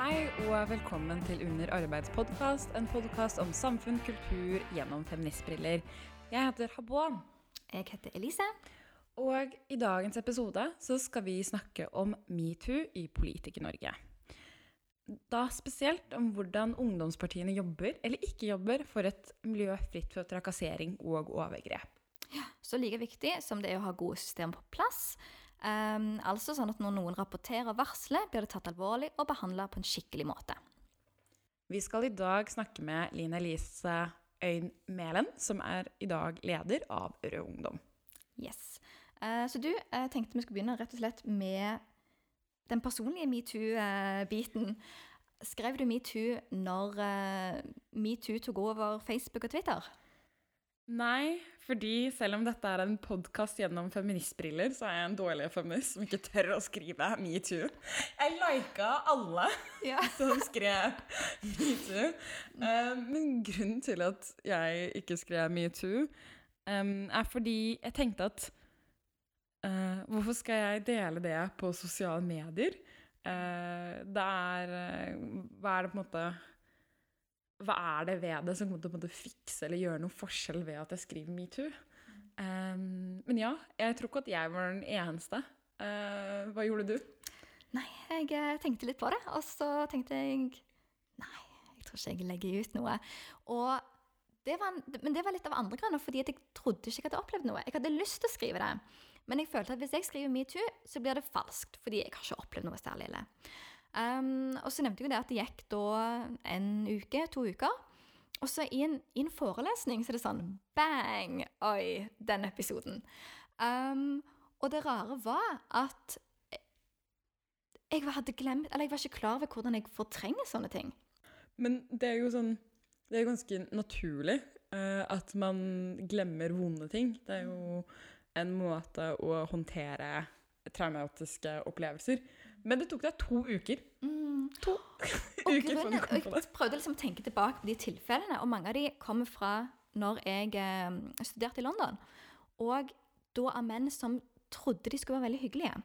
Hei og velkommen til Under arbeidspodkast, en podkast om samfunn, kultur gjennom feministbriller. Jeg heter Habwan. Jeg heter Elise. Og i dagens episode så skal vi snakke om metoo i Politiker-Norge. Da spesielt om hvordan ungdomspartiene jobber eller ikke jobber for et miljø fritt for trakassering og overgrep. Så like viktig som det er å ha gode systemer på plass, um, altså sånn at når noen rapporterer og varsler, blir det tatt alvorlig og behandla på en skikkelig måte. Vi skal i dag snakke med Line Elise Øyn Mælen, som er i dag leder av Rød Ungdom. Yes. Uh, så du, jeg tenkte vi skulle begynne rett og slett med den personlige metoo-biten. Skrev du metoo når uh, metoo tok over Facebook og Twitter? Nei, fordi selv om dette er en podkast gjennom feministbriller, så er jeg en dårlig feminist som ikke tør å skrive metoo. Jeg lika alle Ja. som skrev metoo. Um, men grunnen til at jeg ikke skrev metoo, um, er fordi jeg tenkte at uh, Hvorfor skal jeg dele det på sosiale medier? Uh, det er uh, Hva er det på en måte hva er det ved det som kommer til å fikse eller gjøre noen forskjell ved at jeg skriver metoo? Um, men ja, jeg tror ikke at jeg var den eneste. Uh, hva gjorde du? Nei, jeg eh, tenkte litt på det, og så tenkte jeg Nei, jeg tror ikke jeg legger ut noe. Og det var, men det var litt av andre grunner, fordi jeg trodde ikke jeg hadde opplevd noe. Jeg hadde lyst til å skrive det, men jeg følte at hvis jeg skriver metoo, så blir det falskt, fordi jeg har ikke opplevd noe særlig ille. Um, og så nevnte jeg jo det at det gikk da en uke, to uker. Og så i en, i en forelesning så er det sånn bang! Oi, den episoden. Um, og det rare var at jeg hadde glemt, eller jeg var ikke klar over hvordan jeg fortrenger sånne ting. Men det er jo sånn Det er ganske naturlig uh, at man glemmer vonde ting. Det er jo en måte å håndtere traumatiske opplevelser. Men det tok deg to uker. Mm. To uker før du grunnen, kom på det. jeg prøvde liksom å tenke tilbake på de tilfellene, og mange av de kommer fra når jeg eh, studerte i London. Og da av menn som trodde de skulle være veldig hyggelige.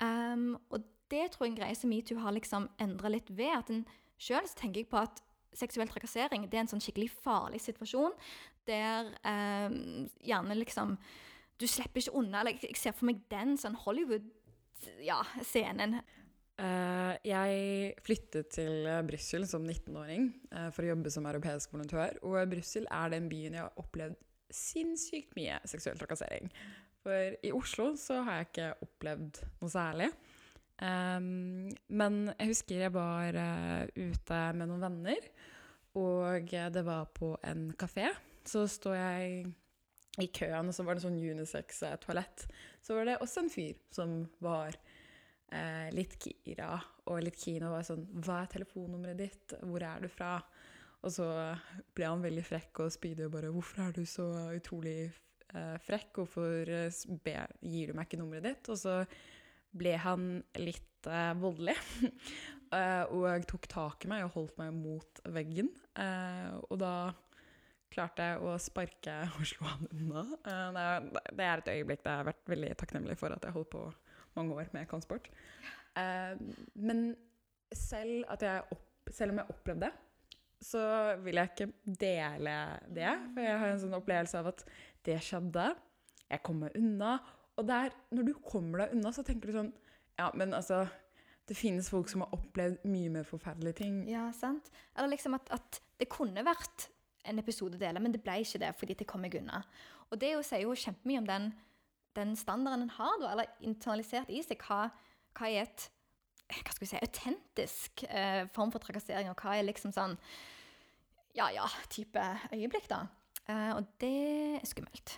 Um, og det tror jeg en greie som metoo har liksom endra litt ved. at en Sjøl tenker jeg på at seksuell trakassering det er en sånn skikkelig farlig situasjon der eh, gjerne liksom Du slipper ikke unna. Eller jeg ser for meg den sånn Hollywood-scenen. Eh, jeg flyttet til uh, Brussel som 19-åring eh, for å jobbe som europeisk volontør. Og Brussel er den byen jeg har opplevd sinnssykt mye seksuell trakassering. For i Oslo så har jeg ikke opplevd noe særlig. Men jeg husker jeg var eh, ute med noen venner, og eh, det var på en kafé. Så står jeg i køen, og så var det sånn unisex-toalett. Så var det også en fyr som var eh, litt gira og litt keen og var sånn Hva er telefonnummeret ditt? Hvor er du fra? Og så ble han veldig frekk og spydig og bare Hvorfor er du så utrolig eh, frekk? Hvorfor eh, gir du meg ikke nummeret ditt? Og så ble han litt eh, voldelig. eh, og tok tak i meg og holdt meg mot veggen. Eh, og da klarte å sparke og slå han unna. Eh, det, er, et øyeblikk det har vært veldig takknemlig for at jeg holdt på mange år med kampsport. Eh, men selv, opp, selv om jeg opplevde det, så vil jeg ikke dele det. For jeg har en sånn opplevelse av at det skjedde, jeg kom meg unna. Og der, når du kommer deg unna, så tenker du sånn Ja, men altså Det finnes folk som har opplevd mye mer forferdelige ting. Ja, sant? Eller liksom at, at det kunne vært en episode dele, men det ble ikke det fordi det kom meg unna. Og det jo sier jo kjempemye om den, den standarden en har, eller internalisert i seg. Hva, hva er et hva skal vi si, autentisk eh, form for trakassering, og hva er liksom sånn ja ja, type øyeblikk, da. Eh, og det er skummelt.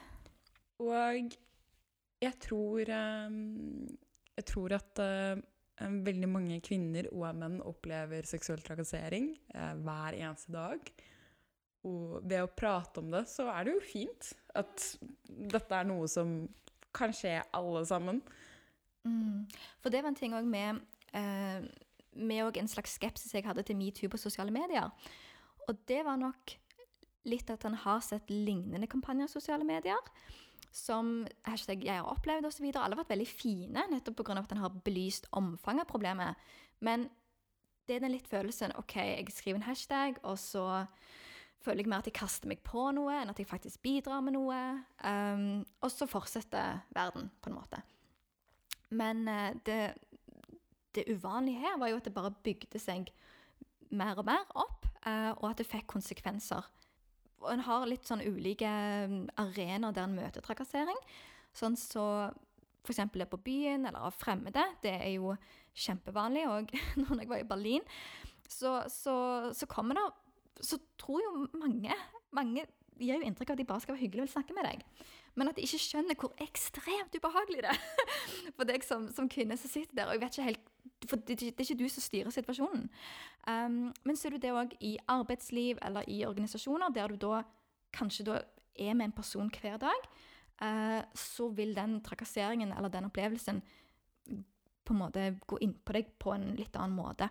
Og jeg tror eh, Jeg tror at eh, veldig mange kvinner og menn opplever seksuell trakassering eh, hver eneste dag. Og ved å prate om det, så er det jo fint at dette er noe som kan skje alle sammen. Mm. For det var en ting òg med, eh, med en slags skepsis jeg hadde til metoo på sosiale medier. Og det var nok litt at han har sett lignende kampanjer i sosiale medier. Som hashtag 'jeg har opplevd' osv. Alle har vært veldig fine nettopp pga. at han har belyst omfanget av problemet. Men det er den litt følelsen OK, jeg skriver en hashtag, og så føler jeg mer at jeg kaster meg på noe, enn at jeg faktisk bidrar med noe. Um, og så fortsetter verden, på en måte. Men uh, det, det, uvanlige her var jo at det bare bygde seg mer og mer opp, uh, og at det fikk konsekvenser. Og en har litt sånn ulike arenaer der en møter trakassering. Sånn så f.eks. er på byen eller av fremmede. Det er jo kjempevanlig. Og når jeg var i Berlin, så, så, så kommer det Så tror jo mange Mange gir jo inntrykk av at de bare skal være hyggelige og vil snakke med deg. Men at de ikke skjønner hvor ekstremt ubehagelig det er for deg som, som kvinne som sitter der. Og jeg vet ikke helt, for det, det er ikke du som styrer situasjonen. Um, men så er du det òg i arbeidsliv eller i organisasjoner, der du da kanskje da er med en person hver dag. Uh, så vil den trakasseringen eller den opplevelsen på en måte gå inn på deg på en litt annen måte.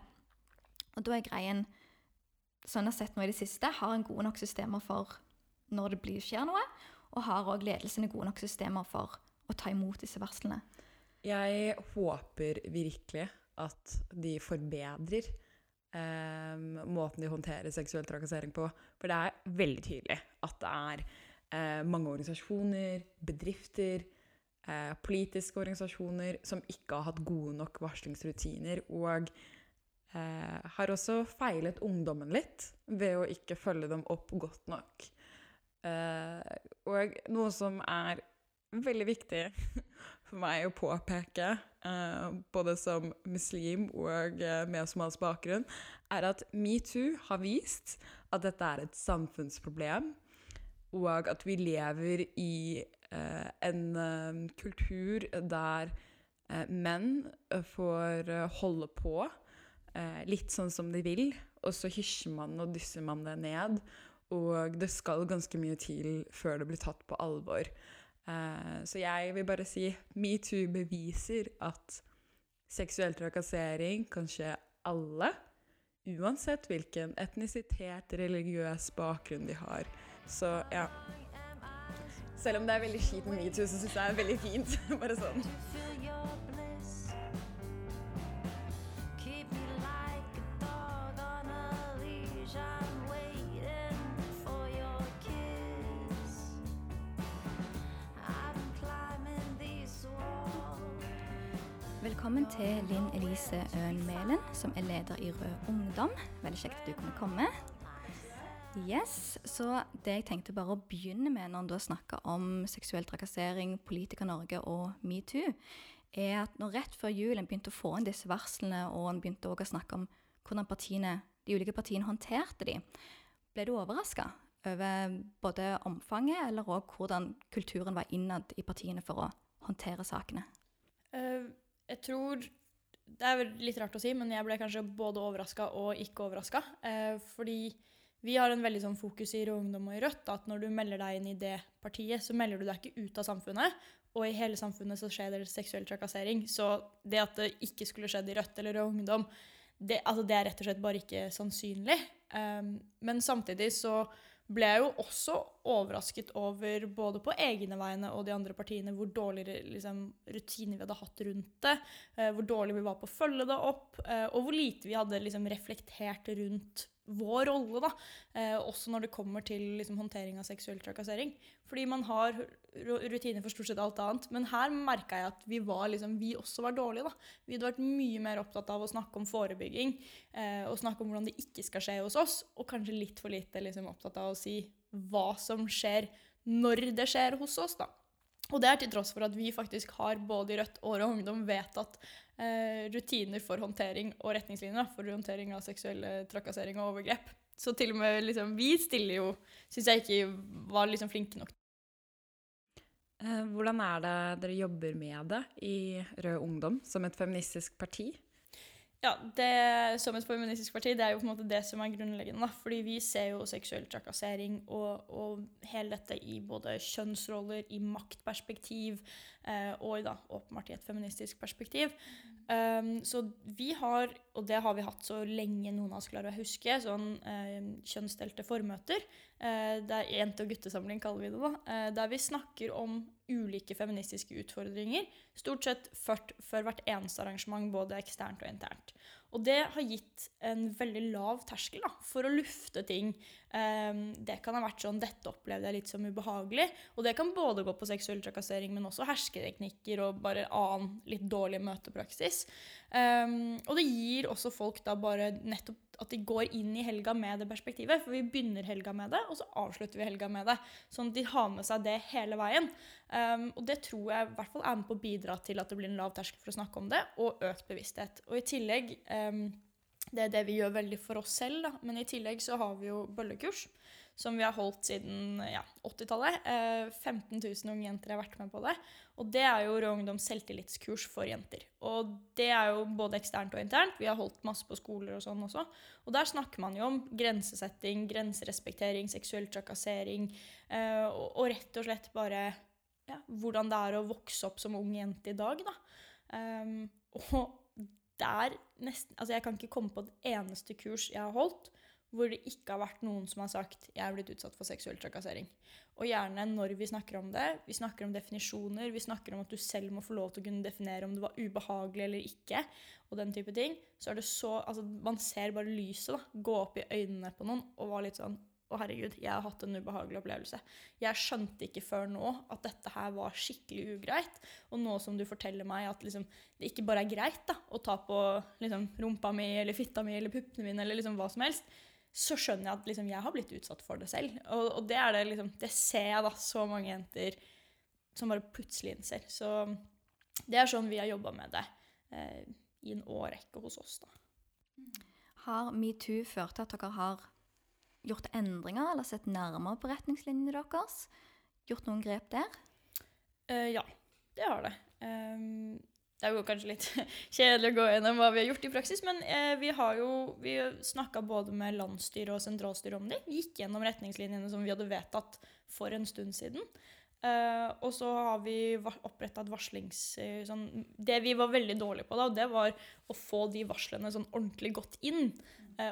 Og da er greien, sånn jeg har sett nå i det siste, har en gode nok systemer for når det blir, skjer noe, og har òg ledelsene gode nok systemer for å ta imot disse varslene. Jeg håper virkelig at de forbedrer eh, måten de håndterer seksuell trakassering på. For det er veldig tydelig at det er eh, mange organisasjoner, bedrifter, eh, politiske organisasjoner som ikke har hatt gode nok varslingsrutiner. Og eh, har også feilet ungdommen litt ved å ikke følge dem opp godt nok. Eh, og noe som er veldig viktig for meg å påpeke, eh, både som muslim og eh, med somalisk bakgrunn, er at metoo har vist at dette er et samfunnsproblem og at vi lever i eh, en eh, kultur der menn får holde på eh, litt sånn som de vil, og så hysjer man og dysser man det ned. Og det skal ganske mye til før det blir tatt på alvor. så jeg vil bare si metoo beviser at seksuell trakassering kan skje alle, uansett hvilken etnisitet, religiøs bakgrunn de har. Så ja. Selv om det er veldig kjipt med metoo, så syns jeg det er veldig fint. Bare sånn. Velkommen til Linn Elise Øen Mælen, som er leder i Rød Ungdom. Veldig kjekt at du kunne komme. Yes, så Det jeg tenkte bare å begynne med når en da snakker om seksuell trakassering, Politiker Norge og metoo, er at når rett før jul en begynte å få inn disse varslene, og en begynte også å snakke om hvordan partiene, de ulike partiene håndterte de, ble du overraska over både omfanget eller òg hvordan kulturen var innad i partiene for å håndtere sakene? Uh, jeg tror Det er litt rart å si, men jeg ble kanskje både overraska og ikke overraska. Eh, fordi vi har en veldig sånn fokus i Rød Ungdom og i Rødt at når du melder deg inn i det partiet, så melder du deg ikke ut av samfunnet. Og i hele samfunnet så skjer det seksuell trakassering. Så det at det ikke skulle skjedd i Rødt eller Rød Ungdom, det, altså det er rett og slett bare ikke sannsynlig. Um, men samtidig så ble jeg jo også overrasket over, både på egne vegne og de andre partiene, hvor dårlige liksom, rutiner vi hadde hatt rundt det, uh, hvor dårlig vi var på å følge det opp, uh, og hvor lite vi hadde liksom, reflektert rundt vår rolle, da, eh, også når det kommer til liksom, håndtering av seksuell trakassering. Fordi man har rutiner for stort sett alt annet. Men her merka jeg at vi, var, liksom, vi også var dårlige. Da. Vi hadde vært mye mer opptatt av å snakke om forebygging eh, og snakke om hvordan det ikke skal skje hos oss, og kanskje litt for lite liksom, opptatt av å si hva som skjer når det skjer hos oss. da. Og det er til tross for at vi faktisk har både i Rødt og Rød Ungdom vedtatt eh, rutiner for håndtering og retningslinjer for håndtering av seksuell trakassering og overgrep. Så til og med liksom, vi stiller jo Syns jeg ikke var liksom flinke nok. Eh, hvordan er det dere jobber med det i Rød Ungdom som et feministisk parti? Ja, det, Som et feministisk parti det er jo på en måte det som er grunnleggende. fordi vi ser jo seksuell trakassering og, og hele dette i både kjønnsroller, i maktperspektiv eh, og da åpenbart i et feministisk perspektiv. Um, så vi har, og det har vi hatt så lenge noen av oss klarer å huske, sånn eh, kjønnsdelte formøter. Eh, det er jente- og guttesamling, kaller vi det. da, eh, Der vi snakker om ulike feministiske utfordringer. Stort sett ført for hvert eneste arrangement, både eksternt og internt. Og det har gitt en veldig lav terskel da, for å lufte ting. Um, det kan ha vært sånn 'dette opplevde jeg litt som ubehagelig'. Og det kan både gå på seksuell trakassering, men også hersketeknikker og bare annen litt dårlig møtepraksis. Um, og det gir også folk da bare nettopp at de går inn i helga med det perspektivet. For vi begynner helga med det, og så avslutter vi helga med det. Sånn at de har med seg det hele veien. Um, og det tror jeg i hvert fall er med på å bidra til at det blir en lav terskel for å snakke om det, og økt bevissthet. Og i tillegg um, Det er det vi gjør veldig for oss selv, da. men i tillegg så har vi jo bøllekurs som vi har holdt siden ja, 80-tallet. Eh, 15 000 unge jenter har vært med på det. Og det er jo Rød Ungdoms selvtillitskurs for jenter. Og det er jo både eksternt og internt. Vi har holdt masse på skoler og sånn også. Og der snakker man jo om grensesetting, grenserespektering, seksuell trakassering, eh, og, og, rett og slett bare ja, hvordan det er å vokse opp som ung jente i dag, da. Um, og der nesten Altså, jeg kan ikke komme på et eneste kurs jeg har holdt hvor det ikke har vært noen som har sagt 'jeg er blitt utsatt for seksuell trakassering'. Og gjerne når vi snakker om det, vi snakker om definisjoner, vi snakker om at du selv må få lov til å kunne definere om det var ubehagelig eller ikke, og den type ting, så er det så Altså, man ser bare lyset da, gå opp i øynene på noen og var litt sånn å, herregud, jeg har hatt en ubehagelig opplevelse. Jeg skjønte ikke før nå at dette her var skikkelig ugreit. Og nå som du forteller meg at liksom, det ikke bare er greit da, å ta på liksom, rumpa mi eller fitta mi eller puppene mine eller liksom hva som helst, så skjønner jeg at liksom, jeg har blitt utsatt for det selv. Og, og det, det, liksom, det ser jeg da så mange jenter som bare plutselig innser. Så det er sånn vi har jobba med det eh, i en årrekke hos oss. da. Har metoo ført til at dere har gjort endringer eller sett nærmere på retningslinjene deres? Gjort noen grep der? Uh, ja, det har det. Um, det er jo kanskje litt kjedelig å gå gjennom hva vi har gjort i praksis, men eh, vi har jo vi snakka både med landsstyret og sentralstyret om det. Vi gikk gjennom retningslinjene som vi hadde vedtatt for en stund siden. Eh, og så har vi oppretta et varslings... Eh, sånn, det vi var veldig dårlige på, da, det var å få de varslene sånn ordentlig godt inn.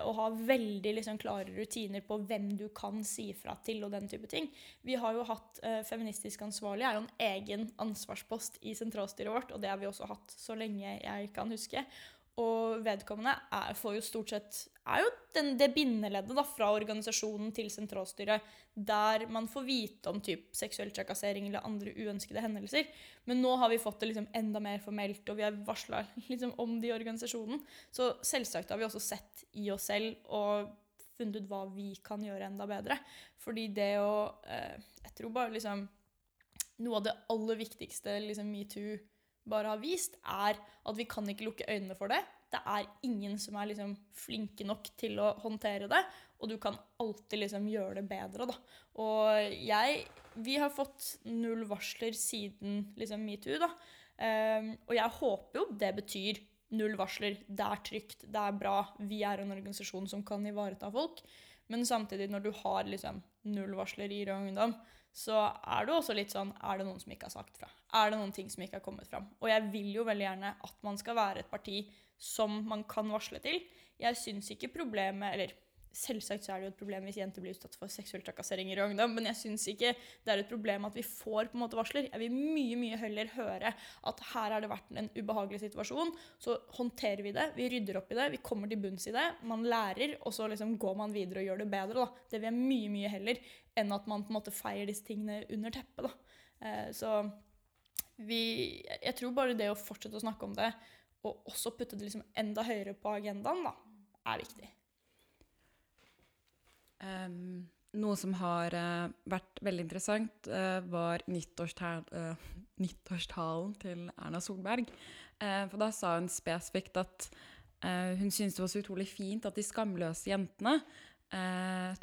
Og ha veldig liksom, klare rutiner på hvem du kan si fra til, og den type ting. Vi har jo hatt eh, Feministisk ansvarlig er jo en egen ansvarspost i sentralstyret vårt, og det har vi også hatt så lenge jeg kan huske. Og vedkommende er, får jo stort sett er jo den, det bindeleddet da, fra organisasjonen til sentralstyret, der man får vite om typ, seksuell trakassering eller andre uønskede hendelser. Men nå har vi fått det liksom enda mer formelt, og vi har varsla liksom, om det i organisasjonen. Så selvsagt har vi også sett i oss selv og funnet ut hva vi kan gjøre enda bedre. Fordi det å eh, Jeg tror bare liksom Noe av det aller viktigste liksom, metoo bare har vist, er at vi kan ikke lukke øynene for det. Det er ingen som er liksom flinke nok til å håndtere det, og du kan alltid liksom gjøre det bedre. Da. Og jeg Vi har fått null varsler siden liksom metoo, da. Um, og jeg håper jo det betyr null varsler. Det er trygt, det er bra. Vi er en organisasjon som kan ivareta folk. Men samtidig, når du har liksom null varsler i Rød Ungdom, så er det også litt sånn Er det noen som ikke har sagt fra? Er det noen ting som ikke har kommet fram? Og jeg vil jo veldig gjerne at man skal være et parti som man kan varsle til. Jeg syns ikke problemet Eller Selvsagt så er det jo et problem hvis jenter blir utsatt for seksuell trakassering i ungdom, men jeg syns ikke det er et problem at vi får på en måte varsler. Jeg vil mye mye heller høre at her har det vært en ubehagelig situasjon. Så håndterer vi det, vi rydder opp i det, vi kommer til bunns i det. Man lærer, og så liksom går man videre og gjør det bedre. Da. Det vil jeg mye mye heller enn at man på en måte feier disse tingene under teppet. Da. Eh, så vi Jeg tror bare det å fortsette å snakke om det, og også putte det liksom enda høyere på agendaen, da, er viktig. Um, noe som har uh, vært veldig interessant, uh, var uh, nyttårstalen til Erna Solberg. for da sa hun spesifikt at hun syntes det var så utrolig fint at de skamløse jentene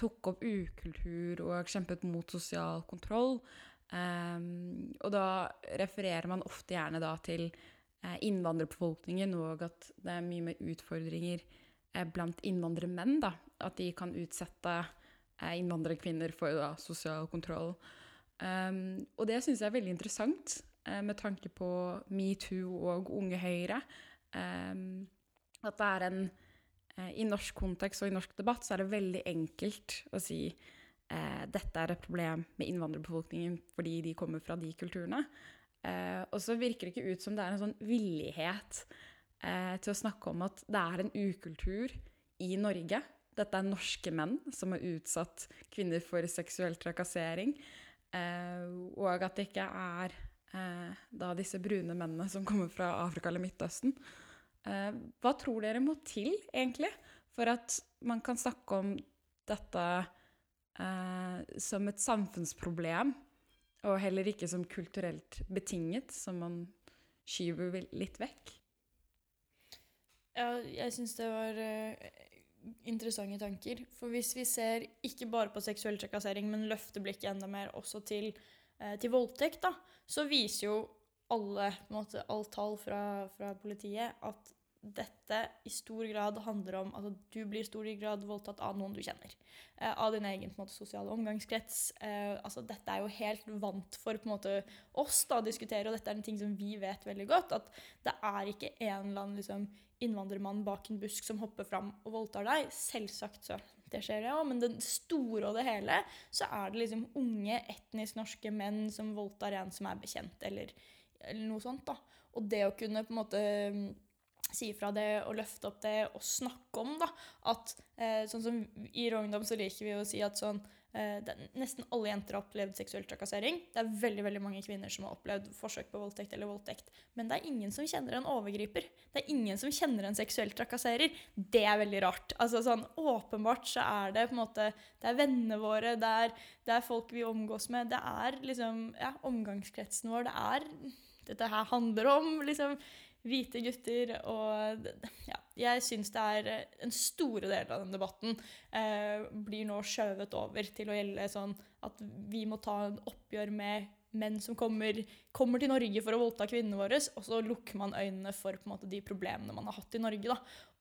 tok opp ukultur og kjempet mot sosial kontroll. Og da refererer man ofte gjerne da til innvandrerbefolkningen, og at det er mye mer utfordringer blant innvandrermenn. da, At de kan utsette eh, innvandrerkvinner for da, sosial kontroll. Um, og det syns jeg er veldig interessant eh, med tanke på metoo og Unge Høyre. Um, at det er en eh, I norsk kontekst og i norsk debatt så er det veldig enkelt å si uh, dette er et problem med innvandrerbefolkningen fordi de kommer fra de kulturene. Uh, og så virker det ikke ut som det er en sånn villighet eh, til å snakke om at det er en ukultur i Norge. Dette er norske menn som har utsatt kvinner for seksuell trakassering. Eh, og at det ikke er eh, da disse brune mennene som kommer fra Afrika eller Midtøsten. Eh, hva tror dere må til, egentlig, for at man kan snakke om dette eh, som et samfunnsproblem, og heller ikke som kulturelt betinget, som man skyver litt vekk? Ja, jeg syns det var uh, interessante tanker. For hvis vi ser ikke bare på seksuell trakassering, men løfter blikket enda mer også til, uh, til voldtekt, da, så viser jo alle, på en måte, alt tall fra, fra politiet at dette i stor grad handler om at du blir i stor grad voldtatt av noen du kjenner. Eh, av din egen måte, sosiale omgangskrets. Eh, altså, dette er jo helt vant for måte, oss da, å diskutere, og dette er en ting som vi vet veldig godt. At det er ikke en eller annen liksom, innvandrermann bak en busk som hopper fram og voldtar deg. Selvsagt så det skjer det òg, men det store og det hele så er det liksom unge etnisk norske menn som voldtar en som er bekjent, eller, eller noe sånt. da. Og det å kunne på en måte si fra det og løfte opp det og snakke om da, at eh, sånn som I Rogndom så liker vi å si at sånn, eh, det, nesten alle jenter har opplevd seksuell trakassering. Det er veldig veldig mange kvinner som har opplevd forsøk på voldtekt eller voldtekt. Men det er ingen som kjenner en overgriper. Det er ingen som kjenner en seksuell trakasserer. Det er veldig rart. Altså sånn, Åpenbart så er det på en måte, det er vennene våre, det er, det er folk vi omgås med. Det er liksom ja, omgangskretsen vår. Det er Dette her handler om liksom hvite gutter. Og ja, jeg syns det er eh, en store del av den debatten eh, blir nå skjøvet over til å gjelde sånn at vi må ta en oppgjør med menn som kommer, kommer til Norge for å voldta kvinnene våre, og så lukker man øynene for måte, de problemene man har hatt i Norge. Da.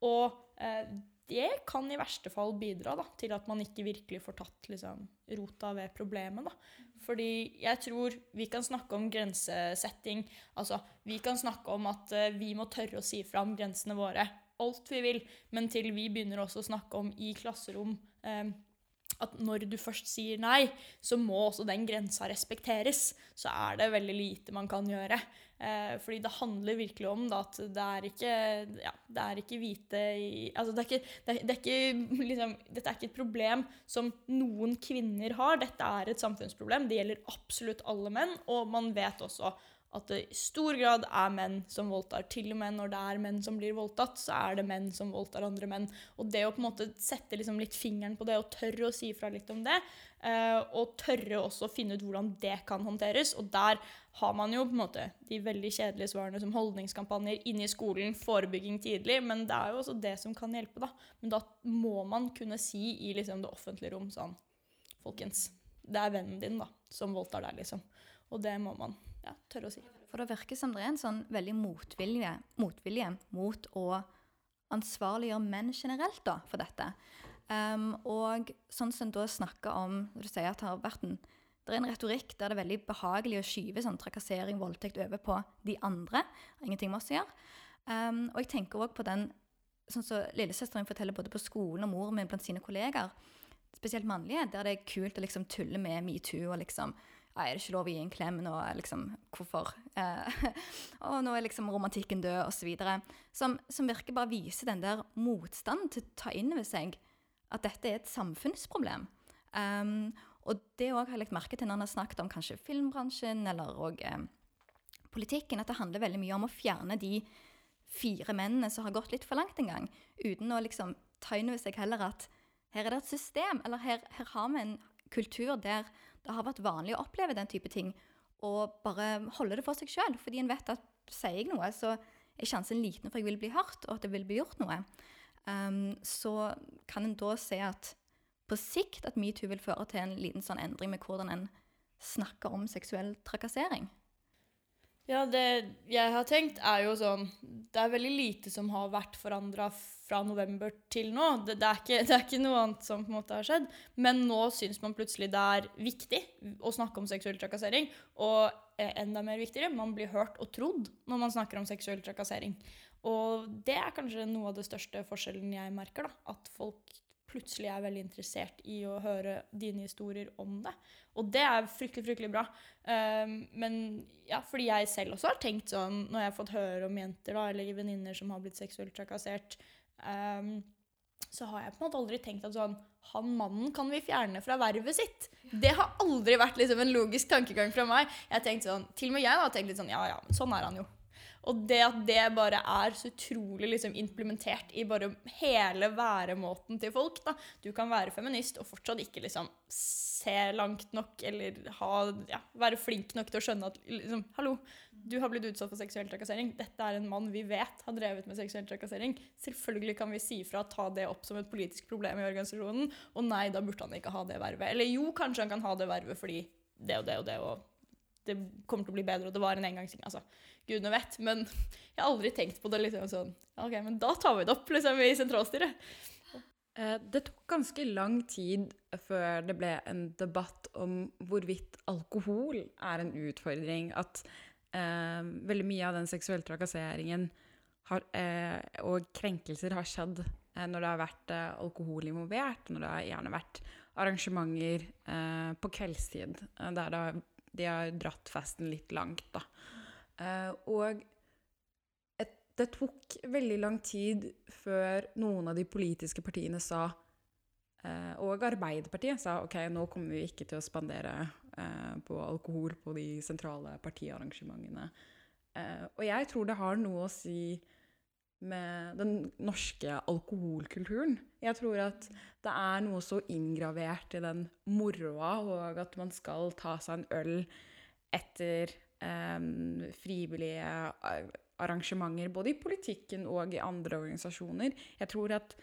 Og eh, det kan i verste fall bidra da, til at man ikke virkelig får tatt liksom, rota ved problemet. Da. Fordi jeg tror vi kan snakke om grensesetting. Altså, vi kan snakke om at uh, vi må tørre å si fra om grensene våre. Alt vi vil. Men til vi begynner også å snakke om i klasserom um, at når du først sier nei, så må også den grensa respekteres. Så er det veldig lite man kan gjøre. Eh, fordi det handler virkelig om da, at det er ikke, ja, det er ikke hvite i, altså det er ikke, det er, det er ikke, liksom, Dette er ikke et problem som noen kvinner har. Dette er et samfunnsproblem. Det gjelder absolutt alle menn. Og man vet også at det i stor grad er menn som voldtar. Til og med når det er menn som blir voldtatt, så er det menn som voldtar andre menn. Og det å på en måte sette liksom litt fingeren på det og tørre å si fra litt om det, uh, og tørre også å finne ut hvordan det kan håndteres, og der har man jo på en måte de veldig kjedelige svarene som holdningskampanjer inne i skolen, forebygging tidlig, men det er jo også det som kan hjelpe, da. Men da må man kunne si i liksom det offentlige rom sånn Folkens, det er vennen din da, som voldtar deg, liksom. Og det må man ja, tør å si. For det virker som det er en sånn veldig motvilje, motvilje mot å ansvarliggjøre menn generelt da, for dette. Um, og sånn som da snakker om Du sier at det har vært en det er en retorikk der det er veldig behagelig å skyve sånn trakassering, voldtekt, over på de andre. Ingenting med oss å gjøre. Um, og jeg tenker òg på den sånn som så lillesøsteren forteller både på skolen og moren min blant sine kollegaer, spesielt mannlige, der det er kult å liksom tulle med metoo og liksom er det ikke lov å gi en klem nå? Liksom, hvorfor? Eh, og nå er liksom romantikken død, osv. Som, som virker bare viser den der motstanden til å ta inn over seg at dette er et samfunnsproblem. Um, og det òg har jeg lagt merke til når han har snakket om kanskje filmbransjen eller og, eh, politikken, at det handler veldig mye om å fjerne de fire mennene som har gått litt for langt en gang, uten å liksom ta inn over seg heller at her er det et system, eller her, her har vi en kultur der det har vært vanlig å oppleve den type ting og bare holde det for seg sjøl. Fordi en vet at sier jeg noe, så er sjansen liten for jeg vil bli hørt, og at det vil bli gjort noe. Um, så kan en da se at på sikt at metoo vil føre til en liten sånn endring med hvordan en snakker om seksuell trakassering. Ja, det jeg har tenkt, er jo sånn Det er veldig lite som har vært forandra fra november til nå. Det, det, er ikke, det, er ikke, noe annet som på en måte har skjedd. Men nå syns man plutselig det er viktig å snakke om seksuell trakassering. Og enda mer viktigere, man blir hørt og trodd når man snakker om seksuell trakassering. Og det er kanskje noe av det største forskjellen jeg merker. da, At folk plutselig er veldig interessert i å høre dine historier om det. Og det er fryktelig, fryktelig bra. Um, men ja, fordi jeg selv også har tenkt sånn, når jeg har fått høre om jenter da, eller venninner som har blitt seksuelt trakassert, um, så har jeg på en måte aldri tenkt at sånn Han mannen kan vi fjerne fra vervet sitt. Det har aldri vært liksom en logisk tankegang fra meg. Jeg har tenkt sånn, Til og med jeg har tenkt litt sånn Ja, ja, sånn er han jo. Og det at det bare er så utrolig liksom implementert i bare hele væremåten til folk da. Du kan være feminist og fortsatt ikke liksom se langt nok eller ha, ja, være flink nok til å skjønne at liksom, Hallo, du har blitt utsatt for seksuell trakassering. Dette er en mann vi vet har drevet med seksuell trakassering. Selvfølgelig kan vi si fra og ta det opp som et politisk problem i organisasjonen. Og nei, da burde han ikke ha det vervet. Eller jo, kanskje han kan ha det vervet fordi det og det og det og det kommer til å bli bedre, og det var en engangsting. Altså, gudene vet. Men jeg har aldri tenkt på det liksom sånn OK, men da tar vi det opp liksom, i sentralstyret. Eh, det tok ganske lang tid før det ble en debatt om hvorvidt alkohol er en utfordring. At eh, veldig mye av den seksuelle trakasseringen har, eh, og krenkelser har skjedd eh, når det har vært eh, alkohol involvert, når det har gjerne vært arrangementer eh, på kveldstid der det har de har dratt festen litt langt, da. Uh, og et, det tok veldig lang tid før noen av de politiske partiene sa uh, Og Arbeiderpartiet sa OK, nå kommer vi ikke til å spandere uh, på alkohol på de sentrale partiarrangementene. og jeg tror det har noe å si med den norske alkoholkulturen. Jeg tror at det er noe så inngravert i den moroa, og at man skal ta seg en øl etter eh, frivillige arrangementer, både i politikken og i andre organisasjoner. Jeg tror at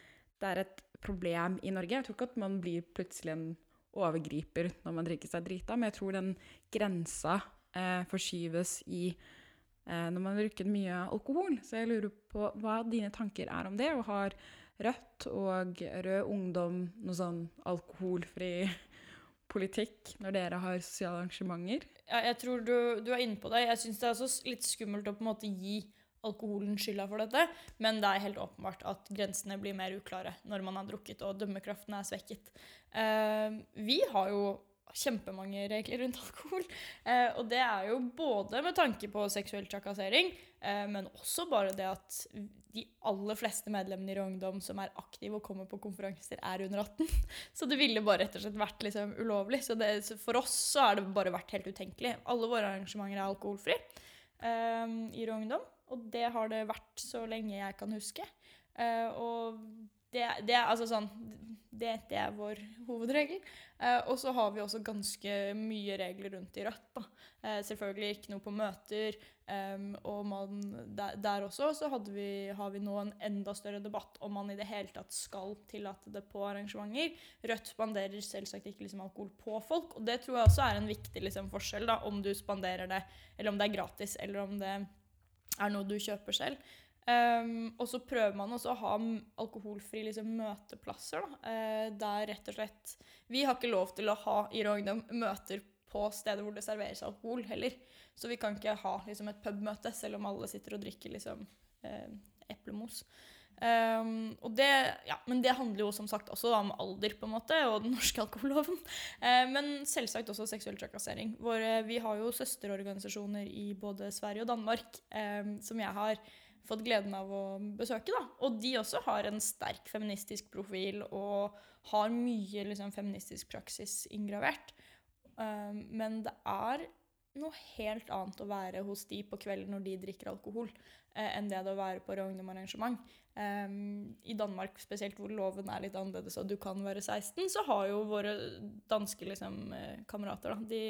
det er et problem i Norge. Jeg tror ikke at man blir plutselig en overgriper når man drikker seg drita, men jeg tror den grensa eh, forskyves i når man bruker mye alkohol. Så jeg lurer på hva dine tanker er om det, og har Rødt og Rød Ungdom noe sånn alkoholfri politikk når dere har sosiale arrangementer? Ja, jeg tror du, du er inne på det. Jeg syns det er også litt skummelt å på en måte gi alkoholen skylda for dette, men det er helt åpenbart at grensene blir mer uklare når man har drukket og dømmekraften er svekket. Uh, vi har jo kjempemange regler rundt alkohol. Eh, og det er jo både med tanke på seksuell trakassering, eh, men også bare det at de aller fleste medlemmene i Ungdom som er aktive og kommer på konferanser, er under 18. Så det ville bare rett og slett vært liksom ulovlig. Så, det, for oss så har det bare vært helt utenkelig. Alle våre arrangementer er alkoholfri eh, i Ungdom. Og det har det vært så lenge jeg kan huske. Eh, og det, det, altså sånn, det, det, er vår hovedregel. Eh, og så har vi også ganske mye regler rundt i Rødt. Eh, selvfølgelig ikke noe på møter. Um, og man, der, der, også så vi, har vi nå en enda større debatt om man i det hele tatt skal tillate det på arrangementer. Rødt spanderer selvsagt ikke liksom, alkohol på folk, og det tror jeg også er en viktig liksom, forskjell. Da, om du spanderer det, eller om det er gratis, eller om det er noe du kjøper selv. Um, og så prøver man også å ha alkoholfrie liksom, møteplasser. Da, uh, der rett og slett Vi har ikke lov til å ha i Rogndam møter på steder hvor det serveres alkohol heller. Så vi kan ikke ha liksom, et pubmøte selv om alle sitter og drikker liksom, uh, eplemos. Um, det, ja, men det handler jo som sagt også om alder på en måte, og den norske alkoholloven. Uh, men selvsagt også seksuell trakassering. Hvor, vi har jo søsterorganisasjoner i både Sverige og Danmark um, som jeg har fått gleden av å besøke. Da. Og de også har en sterk feministisk profil og har mye liksom, feministisk praksis inngravert. Um, men det er noe helt annet å være hos de på kvelden når de drikker alkohol, eh, enn det det å være på ungdomarrangement. Um, I Danmark spesielt, hvor loven er litt annerledes og du kan være 16, så har jo våre danske liksom, eh, kamerater da, de,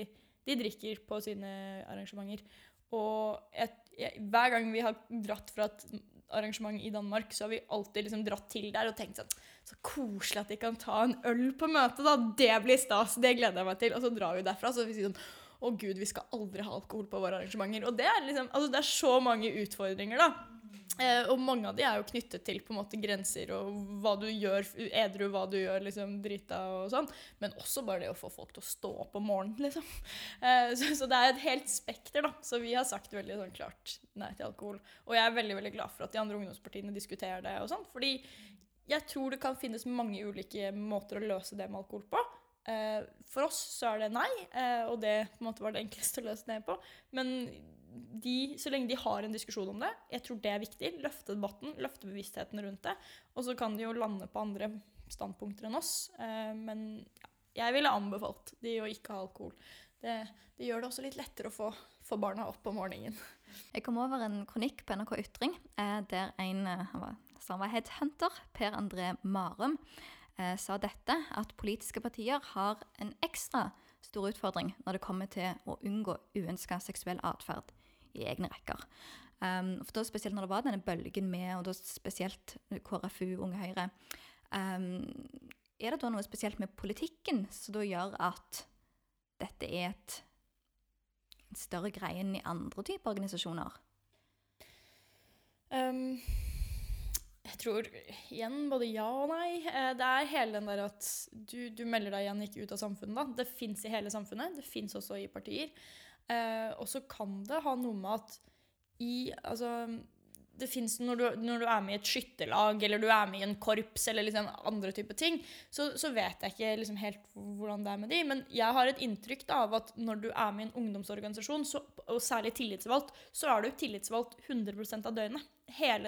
de drikker på sine arrangementer. Og jeg, hver gang vi har dratt fra et arrangement i Danmark, så har vi alltid liksom dratt til der og tenkt sånn Så koselig at de kan ta en øl på møtet, da! Det blir stas! Det gleder jeg meg til. Og så drar vi derfra, så vi sier sånn Å, gud, vi skal aldri ha alkohol på våre arrangementer. Og det er liksom Altså, det er så mange utfordringer, da. Eh, og mange av de er jo knyttet til på en måte grenser og hva du gjør edru, hva du gjør liksom drita og sånn. Men også bare det å få folk til å stå opp om morgenen, liksom. Eh, så, så, det er et helt spekter, da. Så vi har sagt veldig sånn klart nei til alkohol. Og jeg er veldig veldig glad for at de andre ungdomspartiene diskuterer det og sånn. Fordi jeg tror det kan finnes mange ulike måter å løse det med alkohol på. Eh, for oss så er det nei, eh, og det en måte var det enkleste å løse det på. Men de, så lenge de har en diskusjon om det, jeg tror det er viktig. Løfte debatten, løfte bevisstheten rundt det. Og så kan de jo lande på andre standpunkter enn oss. Eh, men ja, jeg ville anbefalt de å ikke ha alkohol. Det, det gjør det også litt lettere å få, få, barna opp om morgenen. Jeg kom over en kronikk på NRK Ytring der en han var, han var headhunter, Per André Marum, eh, sa dette, at politiske partier har en ekstra stor utfordring når det kommer til å unngå uønska seksuell atferd i egne rekker. Um, for da Spesielt når det var denne bølgen med, og da spesielt KrFU, Unge Høyre. Um, er det da noe spesielt med politikken som da gjør at dette er et, større greie enn i andre typer organisasjoner? Um, jeg tror igjen både ja og nei. Eh, det er hele den der at du, du melder deg igjen ikke ut av samfunnet. da. Det fins i hele samfunnet. Det fins også i partier. Eh, og så kan det ha noe med at i Altså det fins når du, når du, er med i et skytterlag eller du er med i en korps eller liksom andre typer ting, så, så, vet jeg ikke liksom helt hvordan det er med de. Men jeg har et inntrykk da, av at når du er med i en ungdomsorganisasjon, så, og særlig tillitsvalgt, så er du tillitsvalgt 100% av døgnet.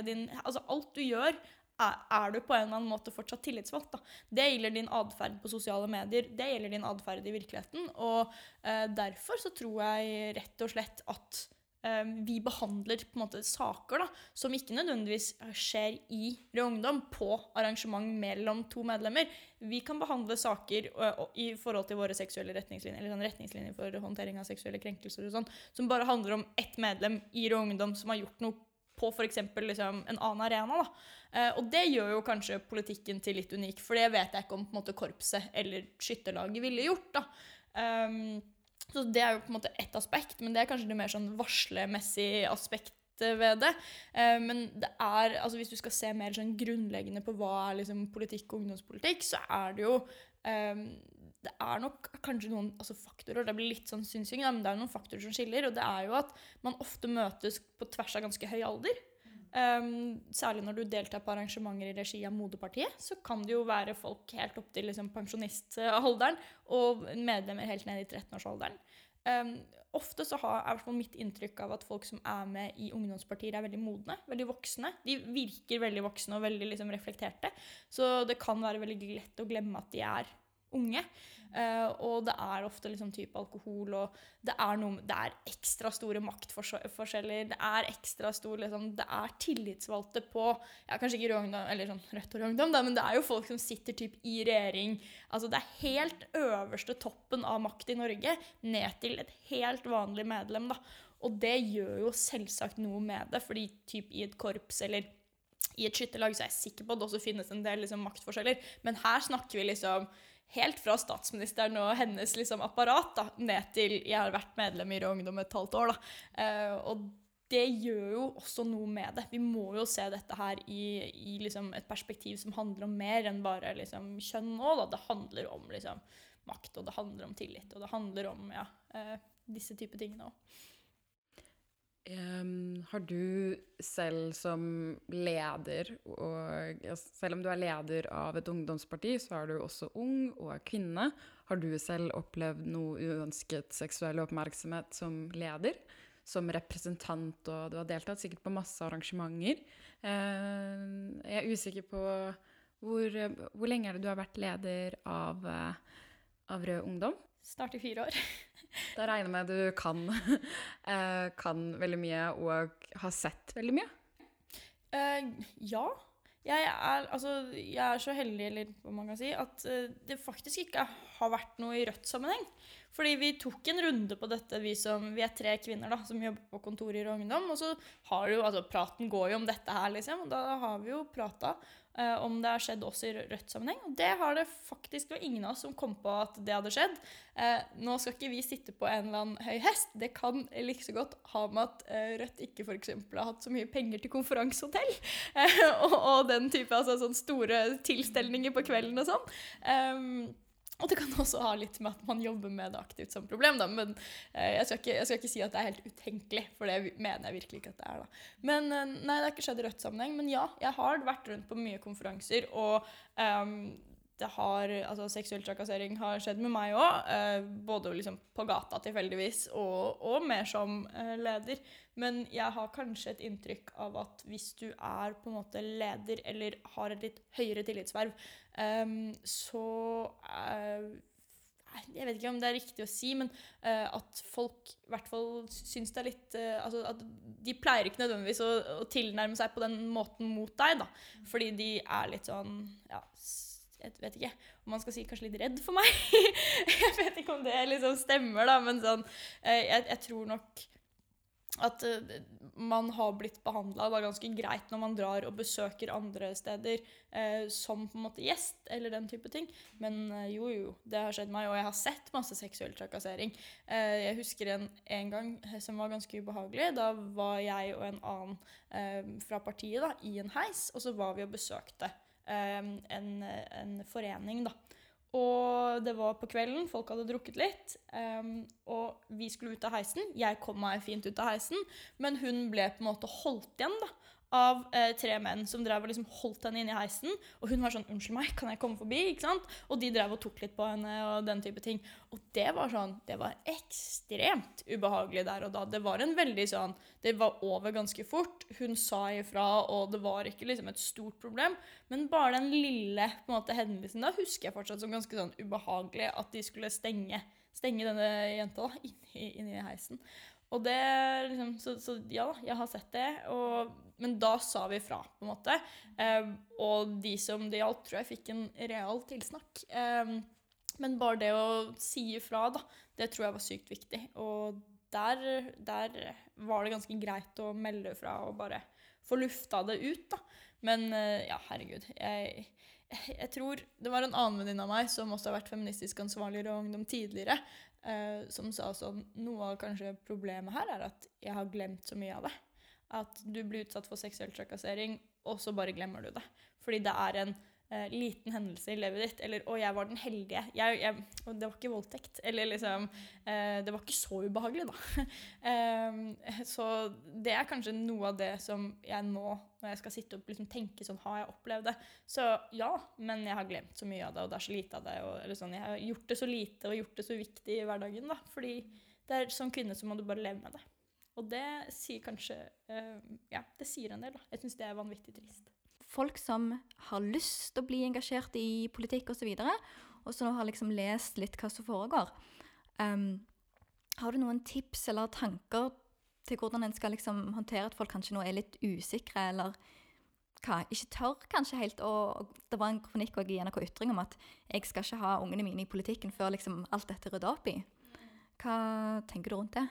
Din, altså alt du gjør, er, er, du på en eller annen måte fortsatt tillitsvalgt. Da. Det gjelder din atferd på sosiale medier, det gjelder din atferd i virkeligheten. Og eh, derfor så tror jeg rett og slett at vi behandler på en måte saker da, som ikke nødvendigvis skjer i Rød Ungdom, på arrangement mellom to medlemmer. Vi kan behandle saker i forhold til våre seksuelle retningslinjer eller sånn retningslinjer for håndtering av seksuelle krenkelser og sånn, som bare handler om ett medlem i Rød Ungdom som har gjort noe på f.eks. Liksom en annen arena. Da. Eh, og det gjør jo kanskje politikken til litt unik, for det vet jeg ikke om på en måte korpset eller skytterlaget ville gjort. da. Um, så det er jo på en måte ett aspekt, men det er kanskje det mer sånn varslemessig aspekt ved det. Eh, men det er, altså hvis du skal se mer sånn grunnleggende på hva er liksom politikk og ungdomspolitikk, så er det jo um, det er nok kanskje noen altså faktorer det blir litt sånn synsing, men det er noen faktorer som skiller. Og det er jo at man ofte møtes på tvers av ganske høy alder. Um, særlig når du deltar på arrangementer i regi av Moderpartiet, så kan det jo være folk helt opp til liksom, pensjonistalderen og medlemmer helt ned i 13-årsalderen. Um, ofte så har jeg hvert mitt inntrykk av at folk som er med i ungdomspartier, er veldig modne, veldig voksne. De virker veldig voksne og veldig liksom, reflekterte. Så det kan være veldig lett å glemme at de er unge. Uh, og det er ofte liksom type alkohol, og det er, noe, det er ekstra store maktforskjeller. Det er ekstra stor liksom, Det er tillitsvalgte på ja, Kanskje ikke rødt eller sånn Rødt og rødt, men det er jo folk som sitter typ i regjering. Altså Det er helt øverste toppen av makt i Norge, ned til et helt vanlig medlem. da. Og det gjør jo selvsagt noe med det, fordi typ i et korps eller i et skytterlag så er jeg sikker på at det også finnes en del liksom, maktforskjeller. Men her snakker vi liksom helt fra statsministeren og hennes liksom, apparat da, ned til jeg har vært medlem i Rød Ungdom et halvt år. Uh, og det gjør jo også noe med det. Vi må jo se dette her i, i liksom, et perspektiv som handler om mer enn bare liksom, kjønn nå. Det handler om liksom, makt, og det handler om tillit, og det handler om ja, uh, disse typer tingene òg. Um, har du selv som leder, og selv om du er leder av et ungdomsparti, så er du også ung og er kvinne. Har du selv opplevd noe uønsket seksuell oppmerksomhet som leder? Som representant, og du har deltatt sikkert på masse arrangementer. Uh, jeg er usikker på hvor, hvor lenge er det du har vært leder av, av Rød Ungdom? Snart i fire år. Da regner jeg med du kan, eh, kan veldig mye og har sett veldig mye? Uh, ja. Jeg er, altså, jeg er, så heldig, eller hva man kan si, at uh, det faktisk ikke har vært noe i Rødt-sammenheng. Fordi vi tok en runde på dette, vi som Vi er tre kvinner da, som jobber på kontor i Ungdom. Og så har jo altså Praten går jo om dette her, liksom. Og da har vi jo prata uh, om det har skjedd også i Rødt-sammenheng. Og det har det faktisk det var ingen av oss som kom på at det hadde skjedd. Uh, nå skal ikke vi sitte på en eller annen høy hest. Det kan like så godt ha med at uh, Rødt ikke f.eks. har hatt så mye penger til konferansehotell og, og, den type altså store tilstelninger på kvelden og sånn. Um, Og det kan også ha litt med at man jobber med det aktivt som problem, da. Men eh, jeg, skal ikke, jeg, skal ikke, si at det er helt utenkelig, for det mener jeg virkelig ikke at det er. da. Men eh, nei, det har ikke skjedd i Rødt-sammenheng. Men ja, jeg har vært rundt på mye konferanser, og um, det har, altså Seksuell trakassering har skjedd med meg òg. Eh, både liksom på gata tilfeldigvis, og, og mer som eh, leder. Men jeg har kanskje et inntrykk av at hvis du er på en måte leder eller har et litt høyere tillitsverv, eh, så Jeg vet ikke om det er riktig å si, men uh, at folk i hvert fall syns det er litt uh, altså at De pleier ikke nødvendigvis å, å, tilnærme seg på den måten mot deg, da. Fordi de er litt sånn ja, jeg vet ikke om man skal si kanskje litt redd for meg. jeg vet ikke om det liksom stemmer, da, men sånn jeg, jeg tror nok at uh, man har blitt behandla ganske greit når man drar og besøker andre steder uh, som på en måte gjest, eller den type ting. Men uh, jo, jo, det har skjedd meg, og jeg har sett masse seksuell trakassering. jeg husker en, en, gang som var ganske ubehagelig. Da var jeg og en annen fra partiet da, i en heis, og så var vi og besøkte en, en forening. da. Og det var på kvelden, folk hadde drukket litt. Um, og vi skulle ut av heisen. Jeg kom meg fint ut av heisen, men hun ble på en måte holdt igjen da, av eh, tre menn som drev og liksom holdt henne inne i heisen. Og hun var sånn 'Unnskyld meg, kan jeg komme forbi?' ikke sant? Og de drev og tok litt på henne og den type ting. Og det var sånn Det var ekstremt ubehagelig der og da. Det var en veldig sånn Det var over ganske fort. Hun sa ifra, og det var ikke liksom et stort problem. Men bare den lille på en måte hendelsen da husker jeg fortsatt som ganske sånn ubehagelig. At de skulle stenge, stenge denne jenta da, inni, inni heisen. Og det liksom, så, så, ja da, jeg har sett det. Og, men da sa vi fra, på en måte. Eh, og de som det gjaldt, tror jeg fikk en real tilsnakk. Eh, men bare det å si ifra, da, det tror jeg var sykt viktig. Og der, der, var det ganske greit å melde fra og bare få lufta det ut, da. Men eh, ja, herregud. Jeg, jeg tror Det var en annen venninne av meg som også har vært feministisk ansvarlig i ungdom tidligere, uh, som sa sånn Noe av kanskje problemet her er at jeg har glemt så mye av det. At du blir utsatt for seksuell trakassering, og så bare glemmer du det. Fordi det er en uh, liten hendelse i livet ditt. Eller 'Å, jeg var den heldige'. Jeg, jeg, og det var ikke voldtekt. Eller liksom uh, Det var ikke så ubehagelig, da. uh, så det er kanskje noe av det som jeg nå, når jeg skal sitte og liksom tenke sånn Har jeg opplevd det? Så ja, men jeg har glemt så mye av det, og det er så lite av det. Og, sånn, Jeg har gjort det så lite og gjort det så viktig i hverdagen, da. Fordi det er, som kvinne så må du bare leve med det. Og det sier kanskje uh, Ja, det sier en del, da. Jeg syns det er vanvittig trist folk som har lyst til å bli engasjert i politikk osv., og, så og som har liksom lest litt hva som foregår. Um, har du noen tips eller tanker til hvordan en skal liksom håndtere at folk kanskje nå er litt usikre, eller hva, ikke tør kanskje helt å Det var en kronikk i NRK Ytring om at jeg skal ikke ha ungene mine i politikken før liksom alt dette er rydda opp i. Hva tenker du rundt det?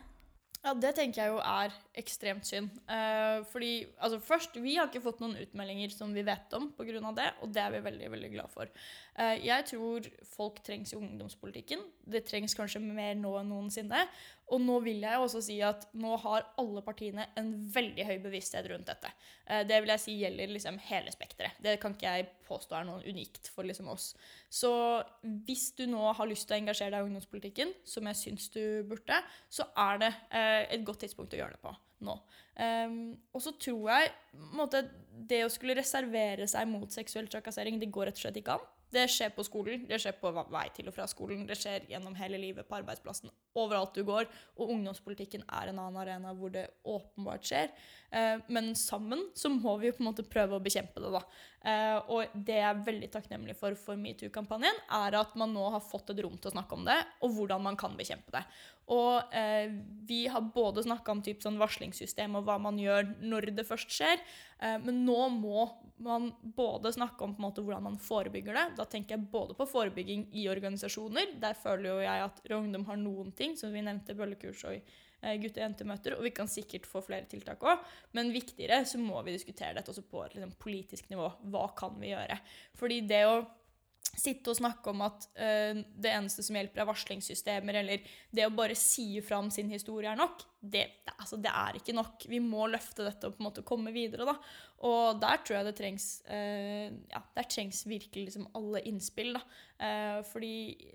Ja, det tenker jeg jo er ekstremt synd. Eh, fordi altså først, vi har ikke fått noen utmeldinger som vi vet om pga. det, og det er vi veldig veldig glad for. Eh, jeg tror folk trengs i ungdomspolitikken. Det trengs kanskje mer nå enn noensinne. Og nå vil jeg også si at nå har alle partiene en veldig høy bevissthet rundt dette. Eh, det vil jeg si gjelder liksom hele spekteret. Det kan ikke jeg påstå er noe unikt for liksom oss. Så hvis du nå har lyst til å engasjere deg i ungdomspolitikken, som jeg syns du burde, så er det eh, et godt tidspunkt å gjøre det på nå. Um, og så tror jeg måte, det å skulle reservere seg mot seksuell trakassering, det går rett og slett ikke an. Det skjer på skolen, det skjer på vei til og fra skolen, det skjer gjennom hele livet på arbeidsplassen. Overalt du går. Og ungdomspolitikken er en annen arena hvor det åpenbart skjer. Eh, men sammen så må vi jo på en måte prøve å bekjempe det, da. Eh, og det jeg er veldig takknemlig for for metoo-kampanjen, er at man nå har fått et rom til å snakke om det, og hvordan man kan bekjempe det. Og eh, vi har både snakka om typ sånn varslingssystem og hva man gjør når det først skjer. Eh, men nå må man både snakke om måte hvordan man forebygger det. Da tenker jeg både på forebygging i organisasjoner. Der føler jo jeg at Rød Ungdom har noen ting, som vi nevnte bøllekurs og eh, gutte- og jentemøter. Og vi kan sikkert få flere tiltak òg. Men viktigere så må vi diskutere dette også på liksom, politisk nivå. Hva kan vi gjøre? Fordi det å sitte og snakke om at uh, det eneste som hjelper, er varslingssystemer, eller det å bare si fra om sin historie er nok, det, det, altså, det, er ikke nok. Vi må løfte dette og på en måte komme videre. Da. Og der tror jeg det trengs uh, ja, der trengs virkelig liksom alle innspill. Da. Uh, fordi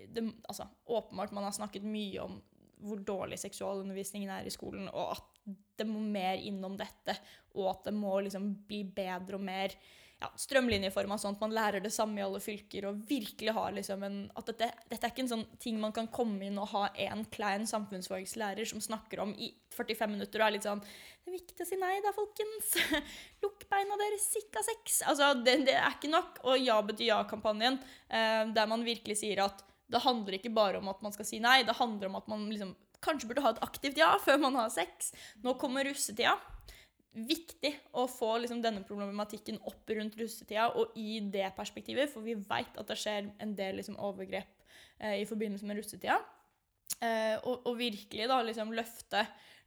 det, altså, åpenbart man har snakket mye om hvor dårlig seksualundervisningen er i skolen, og at det må mer innom dette, og at det må liksom bli bedre og mer ja, strømlinjeforma, sånn at man lærer det samme i alle fylker. og virkelig har liksom en, at dette, dette, er ikke en sånn ting man kan komme inn og ha en klein samfunnsfagslærer som snakker om i 45 minutter og er litt sånn 'Det er viktig å si nei da, folkens. Lukk beina deres, sikka sex.' Altså, det, det, er ikke nok. Og Ja betyr ja-kampanjen, eh, der man virkelig sier at det handler ikke bare om at man skal si nei, det handler om at man liksom kanskje burde ha et aktivt ja før man har sex. Nå kommer russetida viktig å få liksom, denne problematikken opp rundt russetida og i det perspektivet, for vi veit at det skjer en del liksom, overgrep eh, i forbindelse med russetida. Eh, og, og, virkelig da liksom løfte,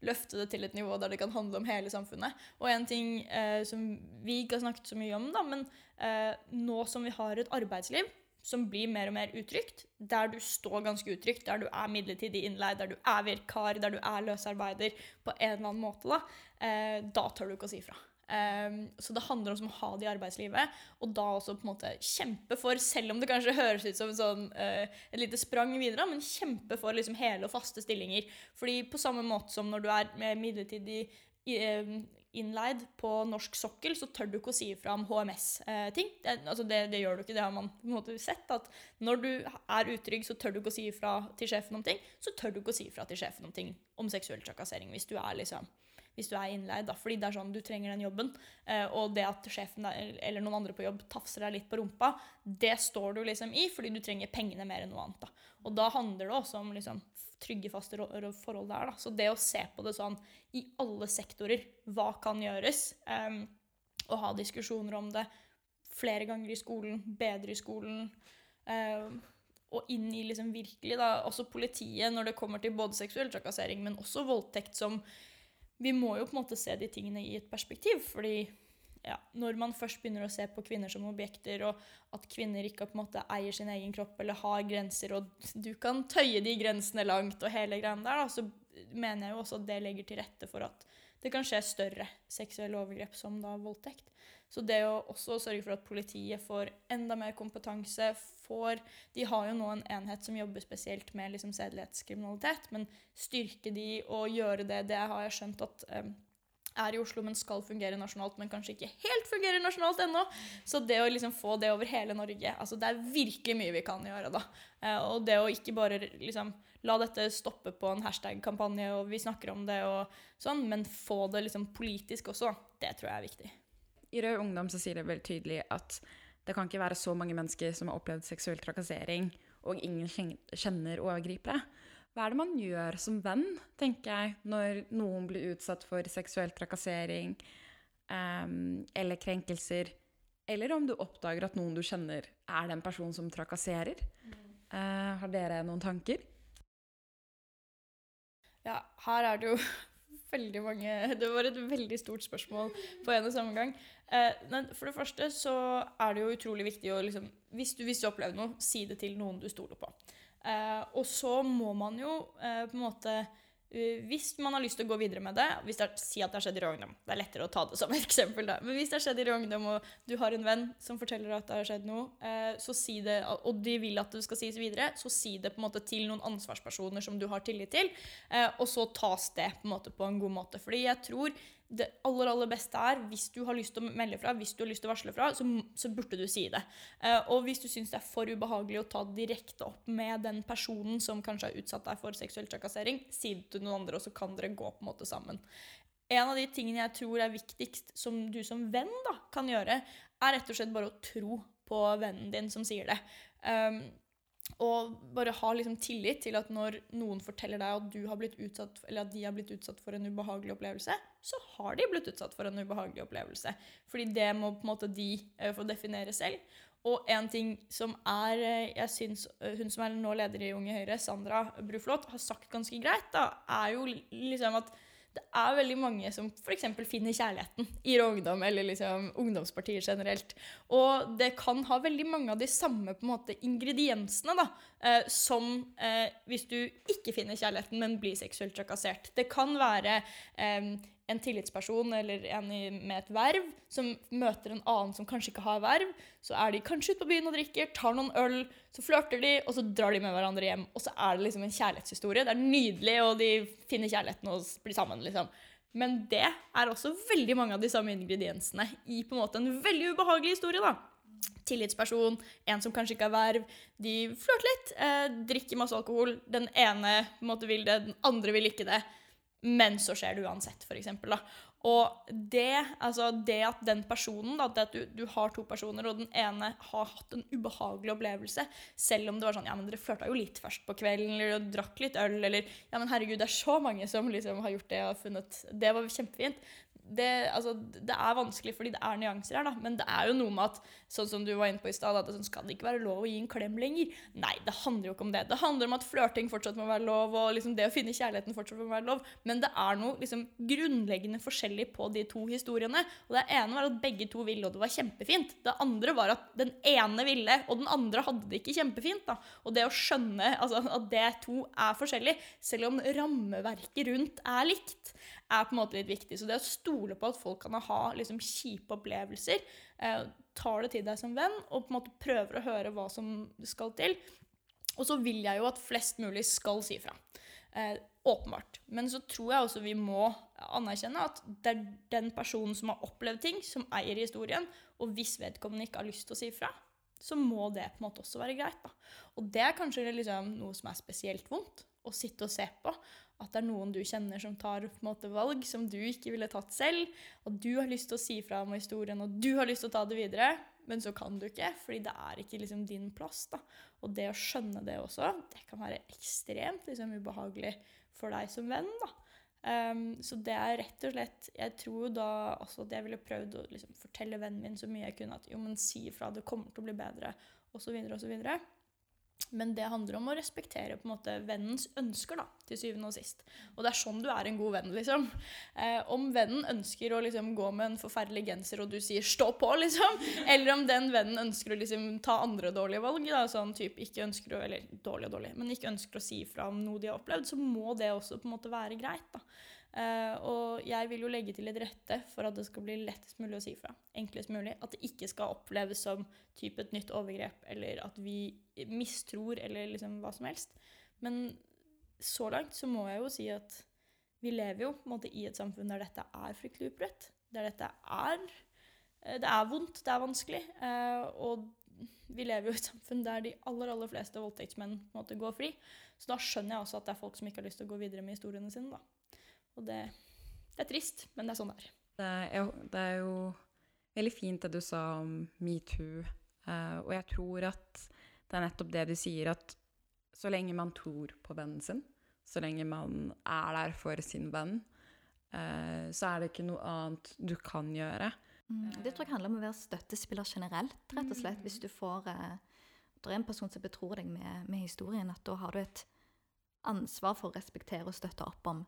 løfte, det til et nivå der det kan handle om hele samfunnet. Og en ting eh, som vi ikke har snakket så mye om, da, men eh, nå som vi har et arbeidsliv som blir mer og mer utrygt, der du står ganske utrygt, der du er midlertidig innleid, der du er virkar, der du er løsarbeider på en eller annen måte, da, eh, da tør du ikke å si fra. Um, så det handler om å ha det i arbeidslivet, og da også på en måte kjempe for, selv om det kanskje høres ut som sånn, uh, et lite sprang videre, men kjempe for liksom hele og faste stillinger. Fordi på samme måte som når du er midlertidig uh, innleid på norsk sokkel, så tør du ikke å si ifra om HMS-ting. Det, altså det, det, gjør du ikke. Det har man på en måte sett. At når du er utrygg, så tør du ikke å si ifra til sjefen om ting. Så tør du ikke å si ifra til sjefen om ting om seksuell trakassering hvis du er liksom hvis du er innleid. Da. Fordi det er sånn du trenger den jobben. Eh, og det at sjefen eller noen andre på jobb tafser deg litt på rumpa, det står du liksom i fordi du trenger pengene mer enn noe annet. Da. Og da handler det også om liksom, trygge, faste forhold der. Da. Så det å se på det sånn i alle sektorer, hva kan gjøres, um, og ha diskusjoner om det flere ganger i skolen, bedre i skolen, um, og inn i liksom virkelig da, også politiet når det kommer til både seksuell trakassering, men også voldtekt som Vi må jo på en måte se de tingene i et perspektiv, fordi ja, når man først begynner å se på kvinner som objekter, og at kvinner ikke på en måte eier sin egen kropp eller har grenser, og du kan tøye de grensene langt, og hele greia der, da, så mener jeg jo også at det legger til rette for at det kan skje større seksuelle overgrep som da voldtekt. Så det å også sørge for at politiet får enda mer kompetanse får, De har jo nå en enhet som jobber spesielt med liksom sedelighetskriminalitet, men styrke de og gjøre det, det har jeg skjønt at um, er i Oslo, men skal fungere nasjonalt, men kanskje ikke helt fungerer nasjonalt ennå. Så det å liksom få det over hele Norge altså Det er virkelig mye vi kan gjøre, da. Eh, og det å ikke bare liksom la dette stoppe på en hashtag-kampanje, og vi snakker om det og sånn, men få det liksom politisk også, det tror jeg er viktig. I Rød Ungdom så sier det veldig tydelig at det kan ikke være så mange mennesker som har opplevd seksuell trakassering, og ingen kjenner overgripere. Hva er det man gjør som venn, tenker jeg, når noen blir utsatt for seksuell trakassering um, eller krenkelser? Eller om du oppdager at noen du kjenner, er den personen som trakasserer. Uh, har dere noen tanker? Ja, her er det jo veldig mange Det var et veldig stort spørsmål på en og samme gang. Eh, for det første så er det jo utrolig viktig å liksom hvis du, hvis du opplever noe, si det til noen du stoler på. Eh, og så må man jo eh, på en måte hvis man har lyst til å gå videre med det hvis det er, Si at det har skjedd i Ungdom. Det er lettere å ta det som et eksempel. da. Men hvis det har skjedd i Ungdom, og du har en venn som forteller at det har skjedd noe, uh, så si det, og de vil at det skal sies videre, så si det på en måte til noen ansvarspersoner som du har tillit til, uh, og så tas det på en måte på en god måte. Fordi jeg tror det aller aller beste er, hvis du har lyst til å melde fra, hvis du har lyst til å varsle fra, så, så burde du si det. Uh, og hvis du syns det er for ubehagelig å ta direkte opp med den personen som kanskje har utsatt deg for seksuell trakassering, si det til noen andre, og så kan dere gå på en måte sammen. En av de tingene jeg tror er viktigst som du som venn da, kan gjøre, er rett og slett bare å tro på vennen din som sier det. Um, og bare ha liksom tillit til at når noen forteller deg at, du har blitt utsatt, eller at de har blitt utsatt for en ubehagelig opplevelse, så har de blitt utsatt for en ubehagelig opplevelse. Fordi det må på en måte de uh, få definere selv. Og en ting som er uh, jeg synes uh, Hun som er nå leder i Unge Høyre, Sandra Bruflot, har sagt ganske greit, da, er jo liksom at det er veldig mange som f.eks. finner kjærligheten i Ungdom, eller liksom ungdomspartier generelt. Og det kan ha veldig mange av de samme måte, ingrediensene da, eh, som eh, hvis du ikke finner kjærligheten, men blir seksuelt trakassert. Det kan være eh, en tillitsperson eller en med et verv som møter en annen som kanskje ikke har verv. Så er de kanskje ute på byen og drikker, tar noen øl, så flørter de, og så drar de med hverandre hjem. Og så er det liksom en kjærlighetshistorie. Det er nydelig, og de finner kjærligheten og blir sammen, liksom. Men det er også veldig mange av de samme ingrediensene i på en måte en veldig ubehagelig historie. da. Tillitsperson, en som kanskje ikke har verv. De flørter litt, eh, drikker masse alkohol. Den ene på en måte vil det, den andre vil ikke det men så skjer det uansett, f.eks. Og det, altså det at den personen, da, at du, du, har to personer, og den ene har hatt en ubehagelig opplevelse, selv om det var sånn Ja, men dere flørta jo litt først på kvelden, eller drakk litt øl, eller Ja, men herregud, det er så mange som liksom har gjort det og funnet Det var kjempefint det, altså, det, er vanskelig fordi det er nyanser her, da. Men det er jo noe med at sånn som du var inne på i stad, at sånn, skal det ikke være lov å gi en klem lenger. Nei, det handler jo ikke om det. Det handler om at flørting fortsatt må være lov, og liksom det å finne kjærligheten fortsatt må være lov. Men det er noe liksom, grunnleggende forskjellig på de to historiene. Og det ene var at begge to ville, og det var kjempefint. Det andre var at den ene ville, og den andre hadde det ikke kjempefint. Da. Og det å skjønne altså, at det to er forskjellig, selv om rammeverket rundt er likt, er på en måte litt viktig. Så det å stole på at folk kan ha liksom, kjipe opplevelser, eh, tar det til deg som venn og på en måte prøver å høre hva som skal til. Og så vil jeg jo at flest mulig skal si fra. Eh, åpenbart. Men så tror jeg også vi må anerkjenne at det er den personen som har opplevd ting, som eier historien. Og hvis vedkommende ikke har lyst til å si fra, så må det på en måte også være greit. da. Og det er kanskje liksom noe som er spesielt vondt å sitte og se på at det er noen du kjenner som tar måte, valg som du ikke ville tatt selv, og du har lyst til å si fra om historien, og du har lyst til å ta det videre, men så kan du ikke, fordi det er ikke liksom, din plass. Da. Og det å skjønne det også, det kan være ekstremt liksom, ubehagelig for deg som venn. da. Um, så det er rett og slett Jeg tror da også at jeg ville prøvd å liksom, fortelle vennen min så mye jeg kunne at jo, men si ifra, det kommer til å bli bedre, osv., osv. Men det handler om å respektere på en måte vennens ønsker, da, til syvende og sist. Og det er sånn du er en god venn, liksom. Eh, om vennen ønsker å liksom, gå med en forferdelig genser, og du sier 'stå på', liksom, eller om den vennen ønsker å liksom, ta andre dårlige valg, da, sånn type ikke ønsker å, eller dårlig og dårlig, men ikke ønsker å si fra om noe de har opplevd, så må det også på en måte være greit. da. Uh, og jeg vil jo legge til et rette for at det skal bli lettest mulig å si fra. Enklest mulig. At det ikke skal oppleves som type et nytt overgrep, eller at vi mistror, eller liksom hva som helst. Men så langt så må jeg jo si at vi lever jo måte i et samfunn der dette er fryktelig utbredt. Der dette er eh, Det er vondt, det er vanskelig. Uh, og vi lever jo i et samfunn der de aller aller fleste voldtektsmenn måte går fri. Så da skjønner jeg også at det er folk som ikke har lyst til å gå videre med historiene sine. da. Og det, det, er trist, men det er sånn det er. Det er, det er jo veldig fint det du sa om metoo. Uh, og jeg tror at det er nettopp det du sier, at så lenge man tror på vennen sin, så lenge man er der for sin venn, uh, så er det ikke noe annet du kan gjøre. Mm. Det tror jeg handler om å være støttespiller generelt, rett og slett. Hvis du får uh, Det er en person som betror deg med, med historien, at da har du et ansvar for å respektere og støtte opp om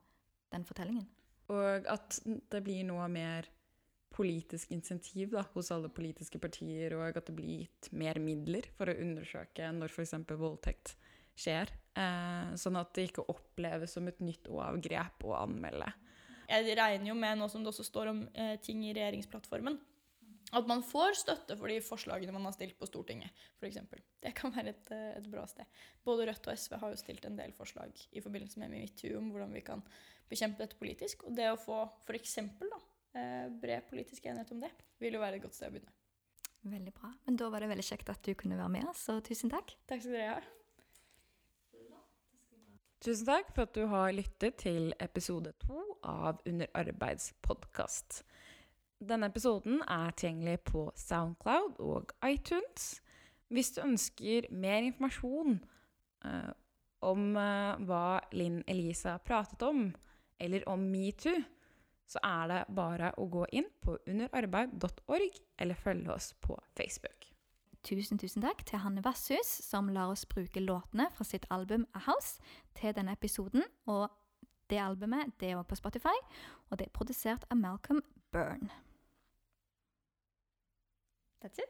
den fortellingen. Og at det blir noe mer politisk insentiv da, hos alle politiske partier, og at det blir gitt mer midler for å undersøke når f.eks. voldtekt skjer. Eh, sånn at det ikke oppleves som et nytt overgrep å anmelde. Jeg regner jo med, nå som det også står om eh, ting i regjeringsplattformen, at man får støtte for de forslagene man har stilt på Stortinget, f.eks. Det kan være et, eh, et, bra sted. Både Rødt og SV har jo stilt en del forslag i forbindelse med metoo om hvordan vi kan bekjempe dette politisk. Og det å få f.eks. Eh, bred politisk enighet om det, vil jo være et godt sted å begynne. Veldig bra. Men da var det veldig kjekt at du kunne være med oss, så tusen takk. Takk skal dere ha. Tusen takk for at du har lyttet til episode to av Under arbeids podkast. Denne episoden er tilgjengelig på Soundcloud og iTunes. Hvis du ønsker mer informasjon uh, om uh, hva Linn Elisa pratet om, eller om metoo, så er det bare å gå inn på underarbeid.org, eller følge oss på Facebook. Tusen tusen takk til Hanne Vasshus, som lar oss bruke låtene fra sitt album A House til denne episoden. Og Det albumet det er òg på Spotify, og det er produsert av Malcolm Byrne. That's it.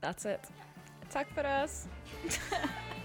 That's it. Takk for oss.